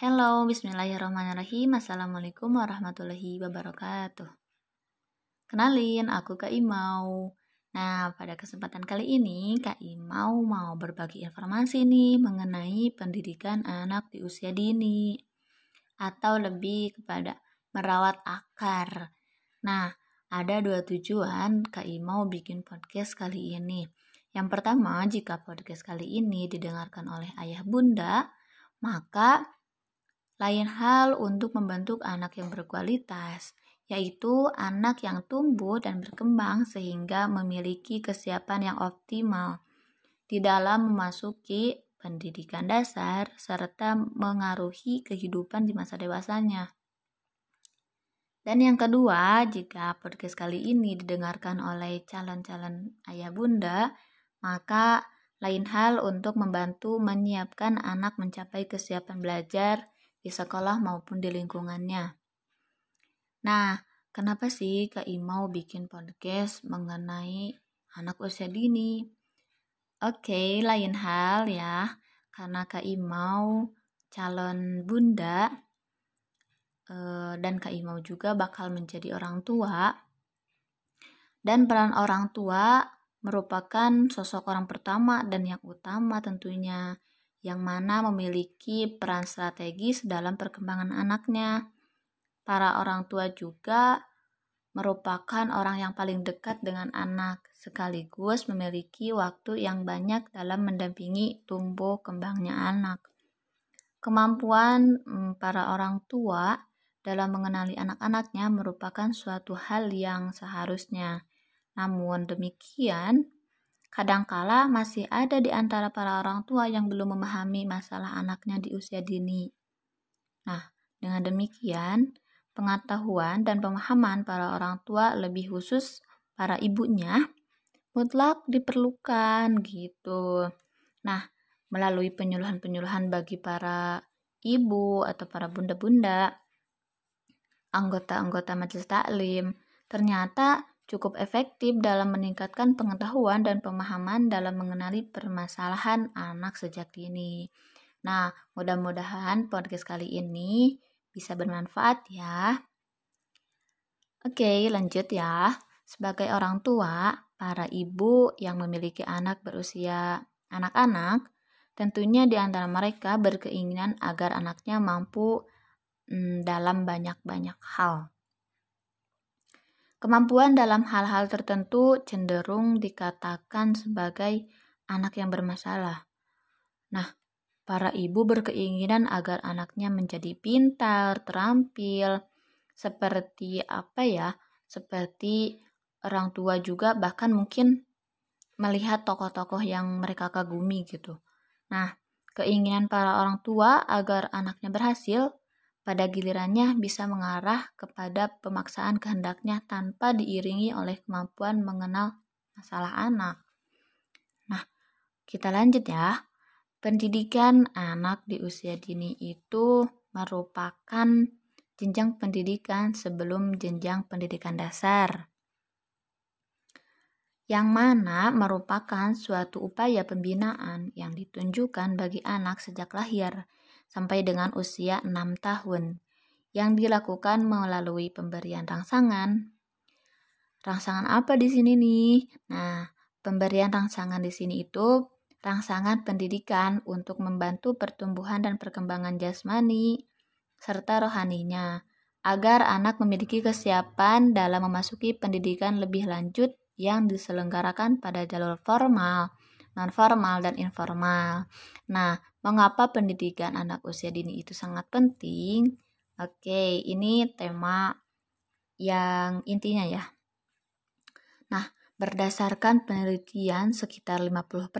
Hello, bismillahirrahmanirrahim. Assalamualaikum warahmatullahi wabarakatuh. Kenalin, aku Kak Imau. Nah, pada kesempatan kali ini, Kak Imau mau berbagi informasi nih mengenai pendidikan anak di usia dini. Atau lebih kepada merawat akar. Nah, ada dua tujuan Kak Imau bikin podcast kali ini. Yang pertama, jika podcast kali ini didengarkan oleh ayah bunda, maka lain hal untuk membentuk anak yang berkualitas, yaitu anak yang tumbuh dan berkembang sehingga memiliki kesiapan yang optimal di dalam memasuki pendidikan dasar serta mengaruhi kehidupan di masa dewasanya. Dan yang kedua, jika podcast kali ini didengarkan oleh calon-calon ayah bunda, maka lain hal untuk membantu menyiapkan anak mencapai kesiapan belajar di sekolah maupun di lingkungannya. Nah, kenapa sih Kak Imau bikin podcast mengenai anak usia dini? Oke, lain hal ya, karena Kak Imau calon bunda eh, dan Kak Imau juga bakal menjadi orang tua. Dan peran orang tua merupakan sosok orang pertama dan yang utama tentunya yang mana memiliki peran strategis dalam perkembangan anaknya. Para orang tua juga merupakan orang yang paling dekat dengan anak, sekaligus memiliki waktu yang banyak dalam mendampingi tumbuh kembangnya anak. Kemampuan mm, para orang tua dalam mengenali anak-anaknya merupakan suatu hal yang seharusnya namun demikian, kadangkala masih ada di antara para orang tua yang belum memahami masalah anaknya di usia dini. Nah, dengan demikian, pengetahuan dan pemahaman para orang tua lebih khusus para ibunya mutlak diperlukan gitu. Nah, melalui penyuluhan-penyuluhan bagi para ibu atau para bunda-bunda, anggota-anggota majelis taklim, ternyata cukup efektif dalam meningkatkan pengetahuan dan pemahaman dalam mengenali permasalahan anak sejak dini. Nah, mudah-mudahan podcast kali ini bisa bermanfaat ya. Oke, lanjut ya. Sebagai orang tua, para ibu yang memiliki anak berusia anak-anak, tentunya di antara mereka berkeinginan agar anaknya mampu hmm, dalam banyak-banyak hal. Kemampuan dalam hal-hal tertentu cenderung dikatakan sebagai anak yang bermasalah. Nah, para ibu berkeinginan agar anaknya menjadi pintar, terampil, seperti apa ya? Seperti orang tua juga bahkan mungkin melihat tokoh-tokoh yang mereka kagumi gitu. Nah, keinginan para orang tua agar anaknya berhasil pada gilirannya bisa mengarah kepada pemaksaan kehendaknya tanpa diiringi oleh kemampuan mengenal masalah anak. Nah, kita lanjut ya. Pendidikan anak di usia dini itu merupakan jenjang pendidikan sebelum jenjang pendidikan dasar. Yang mana merupakan suatu upaya pembinaan yang ditunjukkan bagi anak sejak lahir sampai dengan usia 6 tahun yang dilakukan melalui pemberian rangsangan. Rangsangan apa di sini nih? Nah, pemberian rangsangan di sini itu rangsangan pendidikan untuk membantu pertumbuhan dan perkembangan jasmani serta rohaninya agar anak memiliki kesiapan dalam memasuki pendidikan lebih lanjut yang diselenggarakan pada jalur formal, non formal dan informal. Nah, Mengapa pendidikan anak usia dini itu sangat penting? Oke, ini tema yang intinya ya. Nah, berdasarkan penelitian sekitar 50%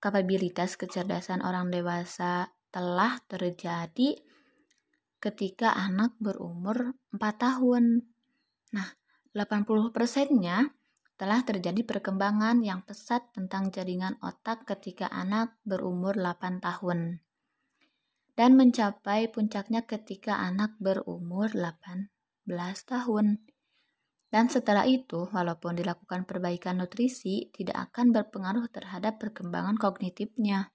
kapabilitas kecerdasan orang dewasa telah terjadi ketika anak berumur 4 tahun. Nah, 80%-nya telah terjadi perkembangan yang pesat tentang jaringan otak ketika anak berumur 8 tahun dan mencapai puncaknya ketika anak berumur 18 tahun. Dan setelah itu, walaupun dilakukan perbaikan nutrisi, tidak akan berpengaruh terhadap perkembangan kognitifnya.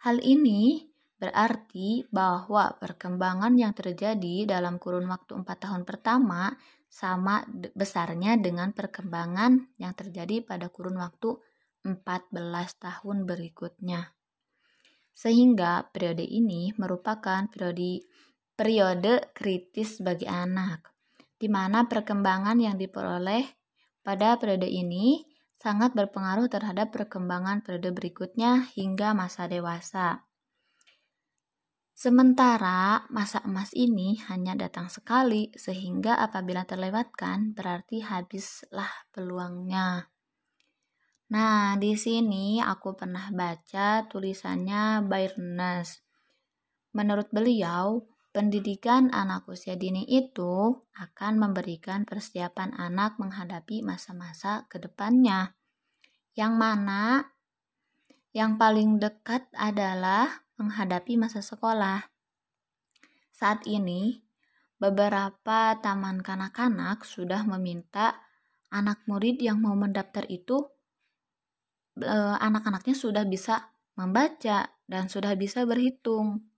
Hal ini Berarti bahwa perkembangan yang terjadi dalam kurun waktu 4 tahun pertama sama besarnya dengan perkembangan yang terjadi pada kurun waktu 14 tahun berikutnya. Sehingga periode ini merupakan periode periode kritis bagi anak, di mana perkembangan yang diperoleh pada periode ini sangat berpengaruh terhadap perkembangan periode berikutnya hingga masa dewasa. Sementara masa emas ini hanya datang sekali, sehingga apabila terlewatkan berarti habislah peluangnya. Nah, di sini aku pernah baca tulisannya Bayrnes. Menurut beliau, pendidikan anak usia dini itu akan memberikan persiapan anak menghadapi masa-masa ke depannya. Yang mana yang paling dekat adalah menghadapi masa sekolah. Saat ini, beberapa taman kanak-kanak sudah meminta anak murid yang mau mendaftar itu eh, anak-anaknya sudah bisa membaca dan sudah bisa berhitung.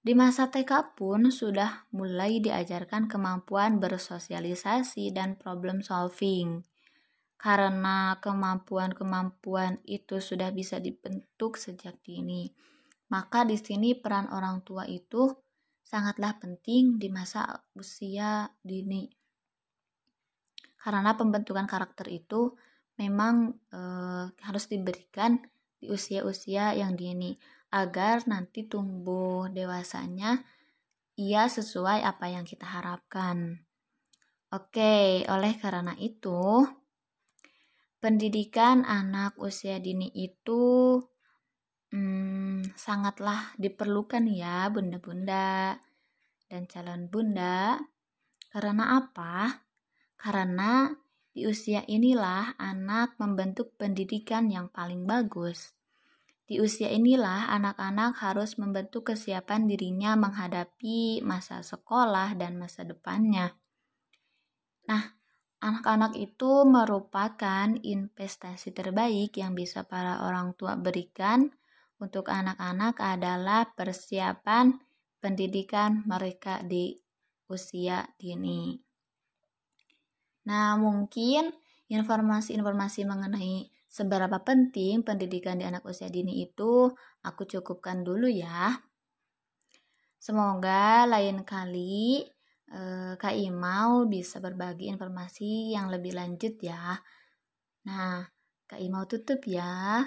Di masa TK pun sudah mulai diajarkan kemampuan bersosialisasi dan problem solving. Karena kemampuan-kemampuan itu sudah bisa dibentuk sejak dini maka di sini peran orang tua itu sangatlah penting di masa usia dini. Karena pembentukan karakter itu memang e, harus diberikan di usia-usia yang dini agar nanti tumbuh dewasanya ia sesuai apa yang kita harapkan. Oke, oleh karena itu pendidikan anak usia dini itu Hmm, sangatlah diperlukan ya bunda-bunda dan calon bunda. Karena apa? Karena di usia inilah anak membentuk pendidikan yang paling bagus. Di usia inilah anak-anak harus membentuk kesiapan dirinya menghadapi masa sekolah dan masa depannya. Nah, anak-anak itu merupakan investasi terbaik yang bisa para orang tua berikan untuk anak-anak adalah persiapan pendidikan mereka di usia dini. Nah, mungkin informasi-informasi mengenai seberapa penting pendidikan di anak usia dini itu aku cukupkan dulu ya. Semoga lain kali eh, Kak Imau bisa berbagi informasi yang lebih lanjut ya. Nah, Kak Imau tutup ya.